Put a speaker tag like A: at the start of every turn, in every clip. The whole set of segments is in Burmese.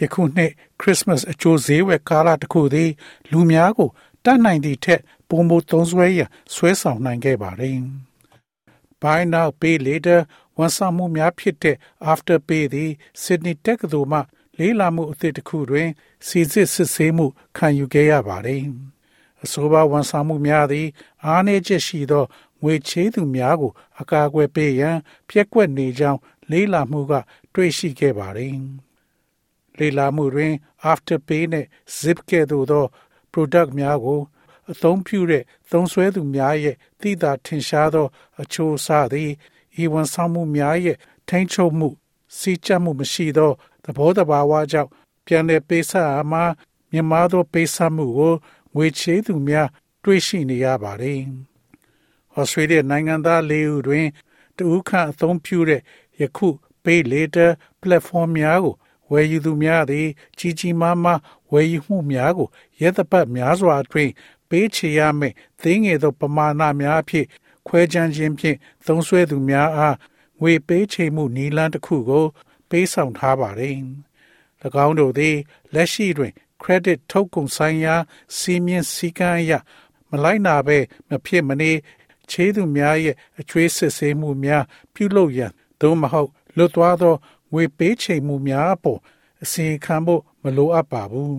A: ယခုနှစ်ခရစ်စမတ်အကျိုးဈေးဝယ်ကာလတစ်ခုသည် လူများကိုတတ်နိုင်သည့်ထက်ပုံမသုံးစွဲရဆွဲဆောင်နိုင်ခဲ့ပါတယ်။ Buy now pay later ဝန်ဆောင်မှုများဖြစ်တဲ့ After Pay သည် Sydney တက္ကသိုလ်မှလေးလာမှုအသစ်တစ်ခုတွင်စီစစ်စစ်ဆေးမှုခံယူခဲ့ရပါတယ်။အဆိုပါဝန်ဆောင်မှုများသည် အားနည်းချက်ရှိသောငွေချေးသူများကို အကာအကွယ်ပေးရန်ပြက်ကွက်နေကြောင်းလေးလာမှုက တွေ့ရှိခဲ့ပါတယ်။ လေးလာမှုတွင် Afterpay နှင့် Zip ကဲ့သို့သော product များကို အသုံးပြုတဲ့သုံးစွဲသူများရဲ့သိသာထင်ရှားသော အချိုးအစားသည်ဤဝန်ဆောင်မှုများရဲ့ထိန်းချုပ်မှုစီးကျပ်မှုမရှိသောသဘောတဘာဝကြောင့်ပြန်လည်ပေးဆပ်အားမှာမြင်မာသောပေးဆပ်မှုကိုငွေချေးသူများ တွေ့ရှိနေရပါတယ်။ဩစတြေးလျနိုင်ငံသား၄ဦးတွင်တဦးခန့်အသုံးပြုတဲ့ယခု Pay Later platform များကို ဝယ်ယူသူများသည် ကြီးကြီးမားမားဝယ်ယူမှုများကိုရဲတပတ်များစွာအတွင်းပေးချေရမယ့်သိငယ်သောပမာဏများအဖြစ်ခွဲခြမ်းခြင်းဖြင့်သုံးစွဲသူများအားငွေပေးချေမှုနီလန်းတစ်ခုကို ပေးဆောင်ထားပါတယ်။၎င်းတို့သည်လက်ရှိတွင် credit ထုတ်ကုန်ဆိုင်ရာစီမင်းစည်းကမ်းအရမလိုက်နာဘဲမဖြစ်မနေခြေသူများရဲ့အချွေးစစ်ဆေးမှုများပြုလုပ်ရန်သို့မဟုတ်လွတ်သွားသော ငွေပေးချိန်မှုများအပေါ်အစီခံဖို့မလိုအပ်ပါဘူး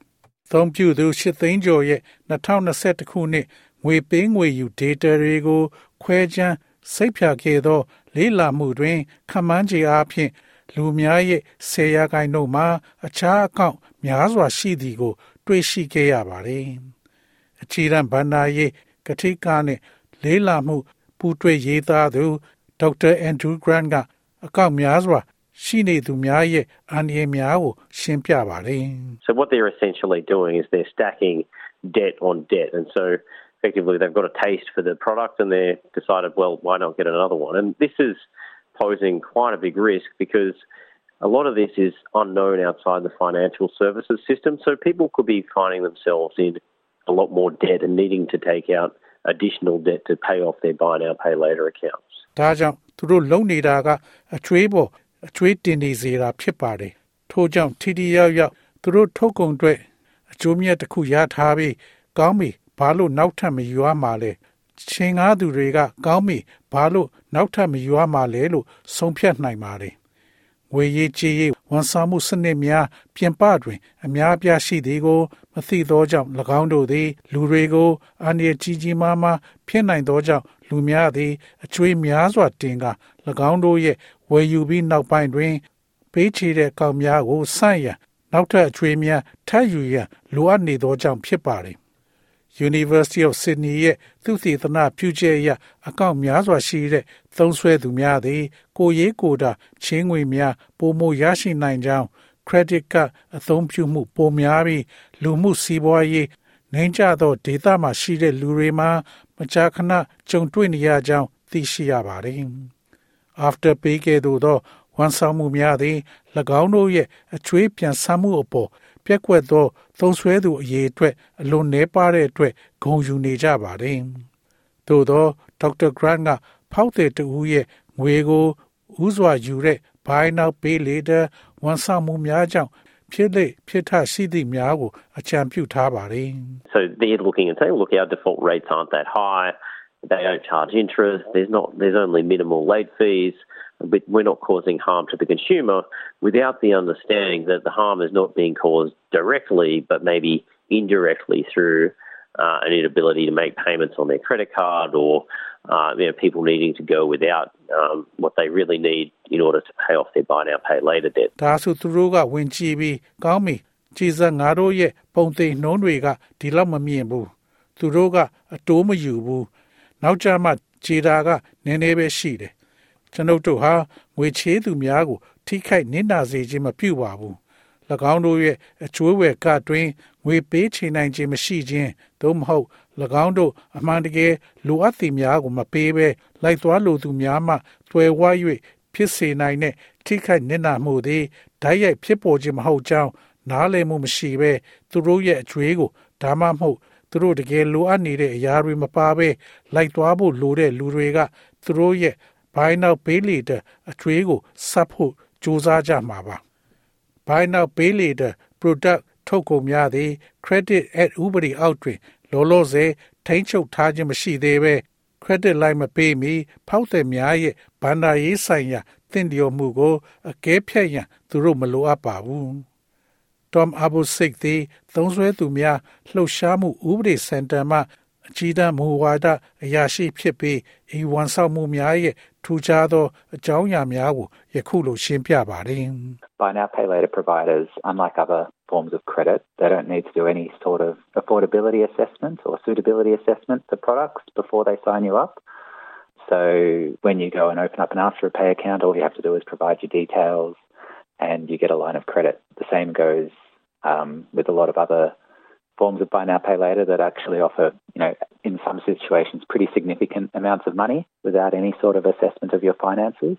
A: ။သုံးပြုသူရှစ်သိန်းကျော်ရဲ့2021ခုနှစ်ငွေပေးငွေယူ data တွေကိုခွဲခြမ်းစိတ်ဖြာခဲ့သော လေးလာမှုတွင်ခမန်းကြီးအားဖြင့်လူများရဲ့ဆယ်ရာခိုင်နှုန်းမှာအခြားအကောင့်များစွာရှိသည်ကို တွေ့ရှိခဲ့ရပါတယ်။အခြေခံဗန္နာရေးကတိကနဲ့လေးလာမှုပူးတွဲရေးသားသူဒေါက်တာအန်ဒရူးဂရန်ကအကောင့်များစွာ ရှိနေသူများရဲ့အန္တရာယ်များကိုရှင်းပြပါတယ်။
B: So what they're essentially doing is they're stacking debt on debt and so effectively they've got a taste for the product and they've decided well why not get another one and this is posing quite a big risk because a lot of this is unknown outside the financial services system so people could be finding themselves in a lot more debt and needing to take out additional debt to pay off their buy now pay later accounts
A: ဒါကြောင့်သူတို့လုံနေတာကအချွေးပေါ် အချွေးတင်နေစေတာဖြစ်ပါတယ်ထို့ကြောင့်ထိတိရောက်ရောက်သူတို့ထုတ်ကုန်အတွက်အကျိုးမြတ်တစ်ခုရထားပြီးကောင်းပြီဘာလို့နောက်ထပ်မယူရမှာလဲချင်းကားသူတွေကကောင်းပြီဘာလို့နောက်ထပ်မယူရမှာလဲလို့ဆုံးဖြတ်နိုင်ပါတယ် ငွေရေးကြေးရေးဝန်ဆောင်မှုစနစ်များပြင်ပတွင် အများအပြားရှိသည်ကို မသိသောကြောင့်၎င်းတို့သည် လူတွေကိုအန္တရာယ်ကြီးကြီးမားမားဖြစ်နိုင်သောကြောင့်လူများသည်အကျွေးများစွာတင်က၎င်းတို့ရဲ့ဝယ်ယူပြီးနောက်ပိုင်းတွင် ပေးချေတဲ့ကောင်များကိုစန့်ရန်နောက်ထပ်အကျွေးများထပ်ယူရန်လိုအပ်နေသောကြောင့်ဖြစ်ပါတယ် University of Sydney ရဲ့သုတေသနပြုချက်အရအကောင့်များစွာရှိတဲ့သုံးဆွဲသူများသည် ကိုရေးကိုတာချင်းငွေများပိုမိုရရှိနိုင်ကြောင်း credit card အသုံးပြုမှုပိုများပြီးလူမှုစီးပွားရေးနိုင်ကြသောဒေသမှာရှိတဲ့လူတွေမှာမကြာခဏကြုံတွေ့နေရကြောင်းသိရှိရပါတယ်။ After pay ကဲ့သို့သောဝန်ဆောင်မှုများသည်၎င်းတို့ရဲ့အချွေးပြန်ဆမှုအပေါ် ပြက်ကွက်သော သုံးဆွဲသူအရေးအတွက်အလွန်နှဲပါတဲ့အတွက်ဂုံယူနေကြပါတယ်။သို့သောဒေါက်တာဂရန့်ကဖောက်တဲ့တူရဲ့ငွေကိုဥစွာယူတဲ့ buy now pay later ဝန်ဆောင်မှုများကြောင့်ဖြစ်လေဖြစ်ထရှိသည့်များကိုအကြံပြုထားပါတယ်
B: So they're looking and saying, look, our default rates aren't that high. They don't charge interest. There's not. There's only minimal late fees. But we're not causing harm to the consumer without the understanding that the harm is not being caused directly, but maybe indirectly through uh, an inability to make payments on their credit card or uh, you know, people needing to go without um, what they really need in order to pay off their buy now, pay later debt.
A: ဒါဆိုသူတို့ကဝင်ကြည့်ပြီးကောင်းပြီကြည်စံငါတို့ရဲ့ပုံသိမ်နှုံးတွေကဒီလောက်မမြင်ဘူးသူတို့ကအတိုးမယူဘူး နောက်ကြမှခြေတာကနည်းနည်းပဲရှိတယ်ကျွန်ုပ်တို့ဟာငွေချေးသူများကို ထိခိုက်နစ်နာစေခြင်းမပြုပါဘူး၎င်းတို့ရဲ့အကျွေးဝယ်ကတွင်ငွေပေးချေနိုင်ခြင်းမရှိခြင်းသို့မဟုတ်၎င်းတို့အမှန်တကယ်လိုအပ်သည်များကိုမပေးဘဲလိုက်သွားလိုသူများမှတွယ်ဝါ၍ဖြစ်စေနိုင်တဲ့ထိခိုက်နစ်နာမှုသည်ဓာတ်ရိုက်ဖြစ်ပေါ်ခြင်းမဟုတ်ကြောင်းနားလည်မှုမရှိဘဲသူတို့ရဲ့အကျွေးကိုဒါမှမဟုတ် သူတို့တကယ်လိုအပ်နေတဲ့အရာတွေမပါဘဲလိုက်သွားဖို့လိုတဲ့လူတွေကသူတို့ရဲ့ဘိုင်းနောက်ပေးလေတဲ့အကျွေးကိုစပ်ဖို့ကြိုးစားကြမှာပါဘိုင်းနောက်ပေးလေတဲ့ product ထုတ်ကုန်များသည် credit at ဥပဒေအောက်တွင် လောလောဆယ်ထိန်းချုပ်ထားခြင်းမရှိသေးဘဲ credit လိုက်မပေးမီဖောက်သည်များရဲ့ဘဏ္ဍာရေးဆိုင်ရာသင့်လျော်မှုကိုအကဲဖြတ်ရန်သူတို့မလိုအပ်ပါဘူး Tom Abusik သည်သုံးဆွဲသူများလှုပ်ရှားမှုဥပဒေစင်တာမှအကြီးတန်းမူဝါဒအရာရှိဖြစ်ပြီးဤဝန်ဆောင်မှုများရဲ့ထူးခြားသောအကြောင်းအရာများကိုယခုလိုရှင်းပြပါတယ်။
C: Buy now pay later providers unlike other forms of credit they don't need to do any sort of affordability assessment or suitability assessment for products before they sign you up. So when you go and open up an after pay account all you have to do is provide your details and you get a line of credit. The same goes um, with a lot of other forms of buy now pay later that actually offer, you know, in some situations pretty significant amounts of money without any sort of assessment of your finances.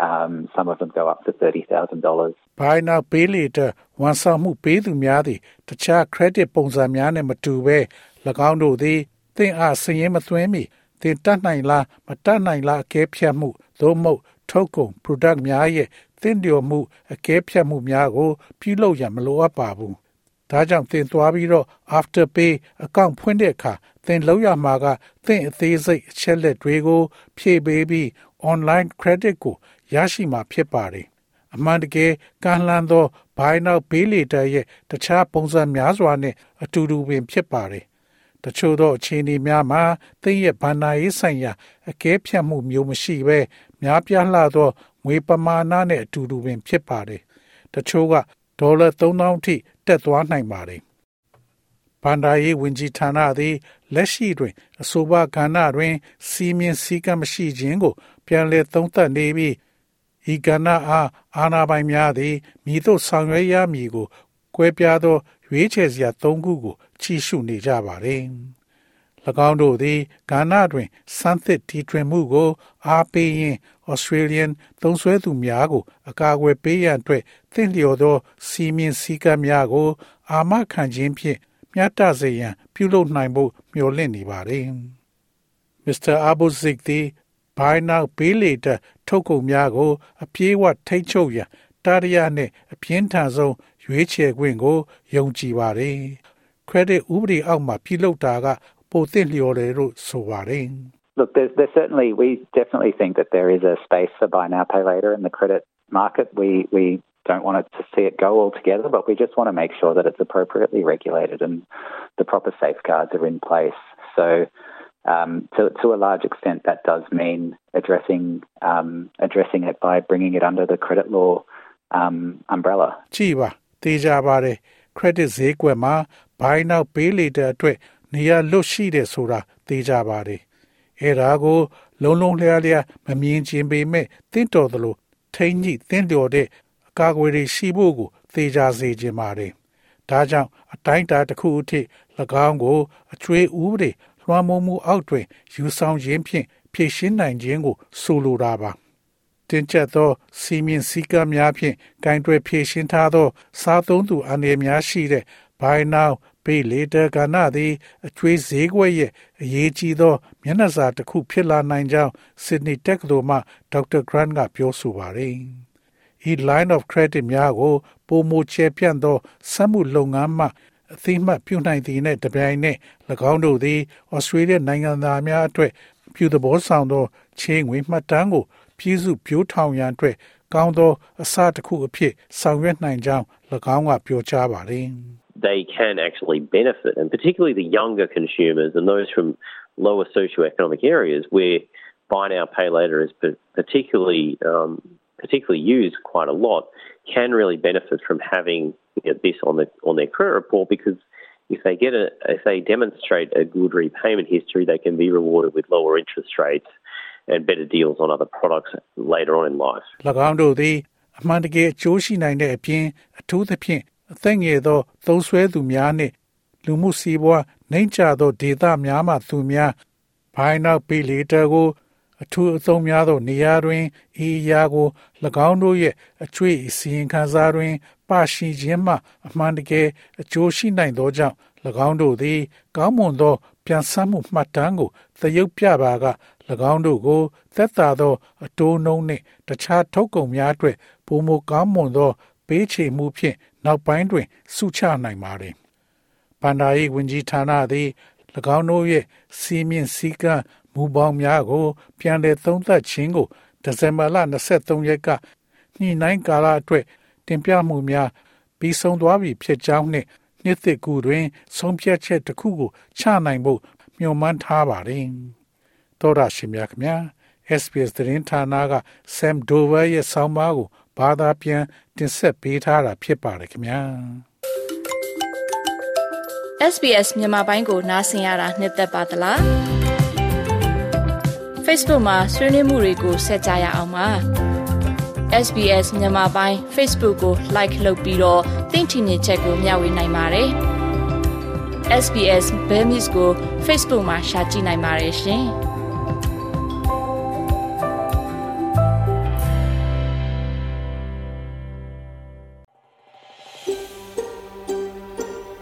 C: Um, some of them go up to $30,000.
A: Buy now pay later ဝန်ဆောင်မှုပေးသူများသည်တခြား credit ပုံစံများနဲ့မတူဘဲ၎င်းတို့သည်သင်အားစည်ရင်မသွင်းမီသင်တတ်နိုင်လားမတတ်နိုင်လားအကဲဖြတ်မှုသို့မဟုတ်ထုတ်ကုန် product များရဲ့ သင်လျော်မှုအကဲဖြတ်မှုများကို ပြုလုပ်ရန်မလိုအပ်ပါဘူးဒါကြောင့်သင်သွားပြီးတော့ after pay အကောင့်ဖွင့်တဲ့အခါသင်လောက်ရမှာကသင်အသေးစိတ်အချက်လက်တွေကို ဖြည့်ပေးပြီး online credit ကိုရရှိမှာဖြစ်ပါတယ်အမှန်တကယ်ကန့်လန့်သော buy now pay later ရဲ့တခြားပုံစံများစွာနဲ့အတူတူပင်ဖြစ်ပါတယ်တချို့သောအခြေအနေများမှာသင်ရဲ့ဗန္နာရေးဆိုင်ရာအကဲဖြတ်မှုမျိုးမရှိဘဲများပြားလှသော ငွေပမာဏနဲ့အတူတူပင်ဖြစ်ပါတယ်တချို့ကဒေါ်လာ3000ထိတက်သွားနိုင်ပါတယ်။ဘန္ဒာရေးဝန်ကြီးဌာနသည်လက်ရှိတွင်အဆိုပါကဏ္ဍတွင်စီမင်းစည်းကမ်းမရှိခြင်းကို ပြန်လည်သုံးသပ်နေပြီးဤကဏ္ဍအားအာဏာပိုင်များသည်မိတို့ဆောင်ရွက်ရမည်ကိုကွဲပြားသော ရွေးချယ်စရာ၃ခုကိုချီရှုနေကြပါသည်။၎ င်းတို့သည်ကဏ္ဍတွင်စမ်းသစ်တီထွင်မှုကို အားပေးရင်း Australian သုံးစွဲသူများကို အကာအကွယ်ပေးရန်အတွက်သင့်လျော်သော စီမင်းစည်းကမ်းများကို အာမခံခြင်းဖြင့်မျှတစေရန် ပြုလုပ်နိုင်ဖို့မျှော်လင့်နေပါတယ်။ Mr. Abuzik သည် Buy Now Pay Later ထုတ်ကုန်များကို အပြေးအဝထိတ်ချုပ်ရန်တာရရနှင့်အပြင်းထန်ဆုံးရွေးချယ်ခွင့်ကိုယုံကြည်ပါတယ်။ credit ဥပဒေအောက်မှာပြုလုပ်တာက ပိုသင့်လျော်တယ်လို့ဆိုပါတယ်။
C: Look, there's, there's certainly, we definitely think that there is a space for buy now, pay later in the credit market. We, we don't want to see it go altogether, but we just want to make sure that it's appropriately regulated and the proper safeguards are in place. So, um, to, to a large extent, that does mean addressing um, addressing it by bringing it under the credit law um, umbrella.
A: ကြည့်ပါတေးကြပါတယ် credit ဈေးကွက်မှာ buy now pay later အတွက် နေရာလွတ်ရှိတယ်ဆိုတာသိကြပါတယ်အဲဒါကို လုံလုံလျားလျားမမြင်ခြင်းပေမဲ့တင့်တော်သလိုထိမ့်ညိတင့်တော်တဲ့အကာအကွယ်တွေရှိဖို့ကိုသေချာစေခြင်းပါတယ်ဒါကြောင့်အတိုင်းတာတစ်ခုအထိ၎င်းကိုအကျွေးဥပဒေလွှမ်းမိုးမှုအောက်တွင်ယူဆောင်ခြင်းဖြင့်ဖြည့်ရှင်းနိုင်ခြင်းကိုဆိုလိုတာပါတင်ကျက်သောစီမင်းစည်းကမ်းများဖြင့်ဂိုင်းတွယ်ဖြည့်ရှင်းထားသော စားသုံးသူအနေများရှိတဲ့ Buy Now ပေးလေတကဏသည်အကျွေးဈေးကွက်ရဲ့အရေးကြီးသော မျက်နှာစာတစ်ခုဖြစ်လာနိုင်ကြောင်း Sydney တက္ကသိုလ်မှဒေါက်တာ Grant ကပြောဆိုပါတယ်။ E line of credit များကိုပုံမချေပြန့်သောစက်မှုလုပ်ငန်းမှအသိမှတ်ပြုနိုင်သည်နှင့်တပြိုင်နက်၎င်းတို့သည်ဩစတြေးလျနိုင်ငံသားများအတွက်ပြုသဘောဆောင်သောချေးငွေမှတ်တမ်းကိုပြည်စုပြိုးထောင်ရန်အတွက်ကောင်းသောအစတစ်ခုအဖြစ်ဆောင်ရွက်နိုင်ကြောင်း၎င်းကပြောကြားပါတယ်။
B: they can actually benefit, and particularly the younger consumers and those from lower socioeconomic areas where buy now, pay later is particularly um, particularly used quite a lot, can really benefit from having you know, this on the on their credit report because if they get a if they demonstrate a good repayment history, they can be rewarded with lower interest rates and better deals on other products later on in life.
A: အမှန်တကယ်အကျိုးရှိနိုင်တဲ့အပြင်အထူးသဖြင့် အသက်ငယ်သော သုံးဆွဲသူများနှင့် လူမှုစီးပွားနှိမ့်ချသောဒေသများမှသူများဘိုင်းနောက်ပီလီတာကို အထူးအသုံးများသော နေရာတွင်ဤအရာကို၎င်းတို့ရဲ့အချွေအစီရင်ခံစားတွင် ပါရှိခြင်းမှ အမှန်တကယ်အကျိုးရှိနိုင်သောကြောင့်၎င်းတို့သည် ကောင်းမွန်သောပြန်ဆမှုမှတ်တမ်းကိုသရုပ်ပြပါက၎င်းတို့ကို သက်သာသော အတိုးနှုံးနှင့် တခြားထုတ်ကုန်များအတွက်ပုံမကောင်းမွန်သော ပေးချေမှုဖြင့်နောက်ပိုင်းတွင် စုချနိုင်ပါသည်။ဗန္ဒာယီဝင်ကြီးဌာနသည်၎င်းတို့ရဲ့စီးမြင့်စည်းကမ်းမူပေါင်းများကို ပြန်လည်သုံးသပ်ခြင်းကိုဒီဇင်ဘာလ23ရက်ကညှိနှိုင်းကာလအတွက်တင်ပြမှုများပြီးဆုံးသွားပြီဖြစ်ကြောင်းနှင့်နှစ်သက်ကူတွင် ဆုံးဖြတ်ချက်တစ်ခုကိုချနိုင်ဖို့မျှော်မှန်းထားပါတယ်။သောရရှိမြခင် SPS သတင်းဌာနက Sam Dover ရဲ့ဆောင်းပါးကိုဘာသာပြန် တင်ဆက်ပေးထားတာဖြစ်ပါတယ်ခင်ဗျာ
D: SBS မြန်မာပိုင်းကိုနားဆင်ရတာနှစ်သက်ပါတလား Facebook မှာဆွေးနွေးမှုတွေကိုဆက်ကြရအောင်ပါ SBS မြန်မာပိုင်း Facebook ကို Like လုပ်ပြီးတော့သင်ချင်တဲ့ချက်ကိုမျှဝေနိုင်ပါတယ် SBS Bemis ကို Facebook မှာ Share ကြည့်နိုင်ပါတယ်ရှင်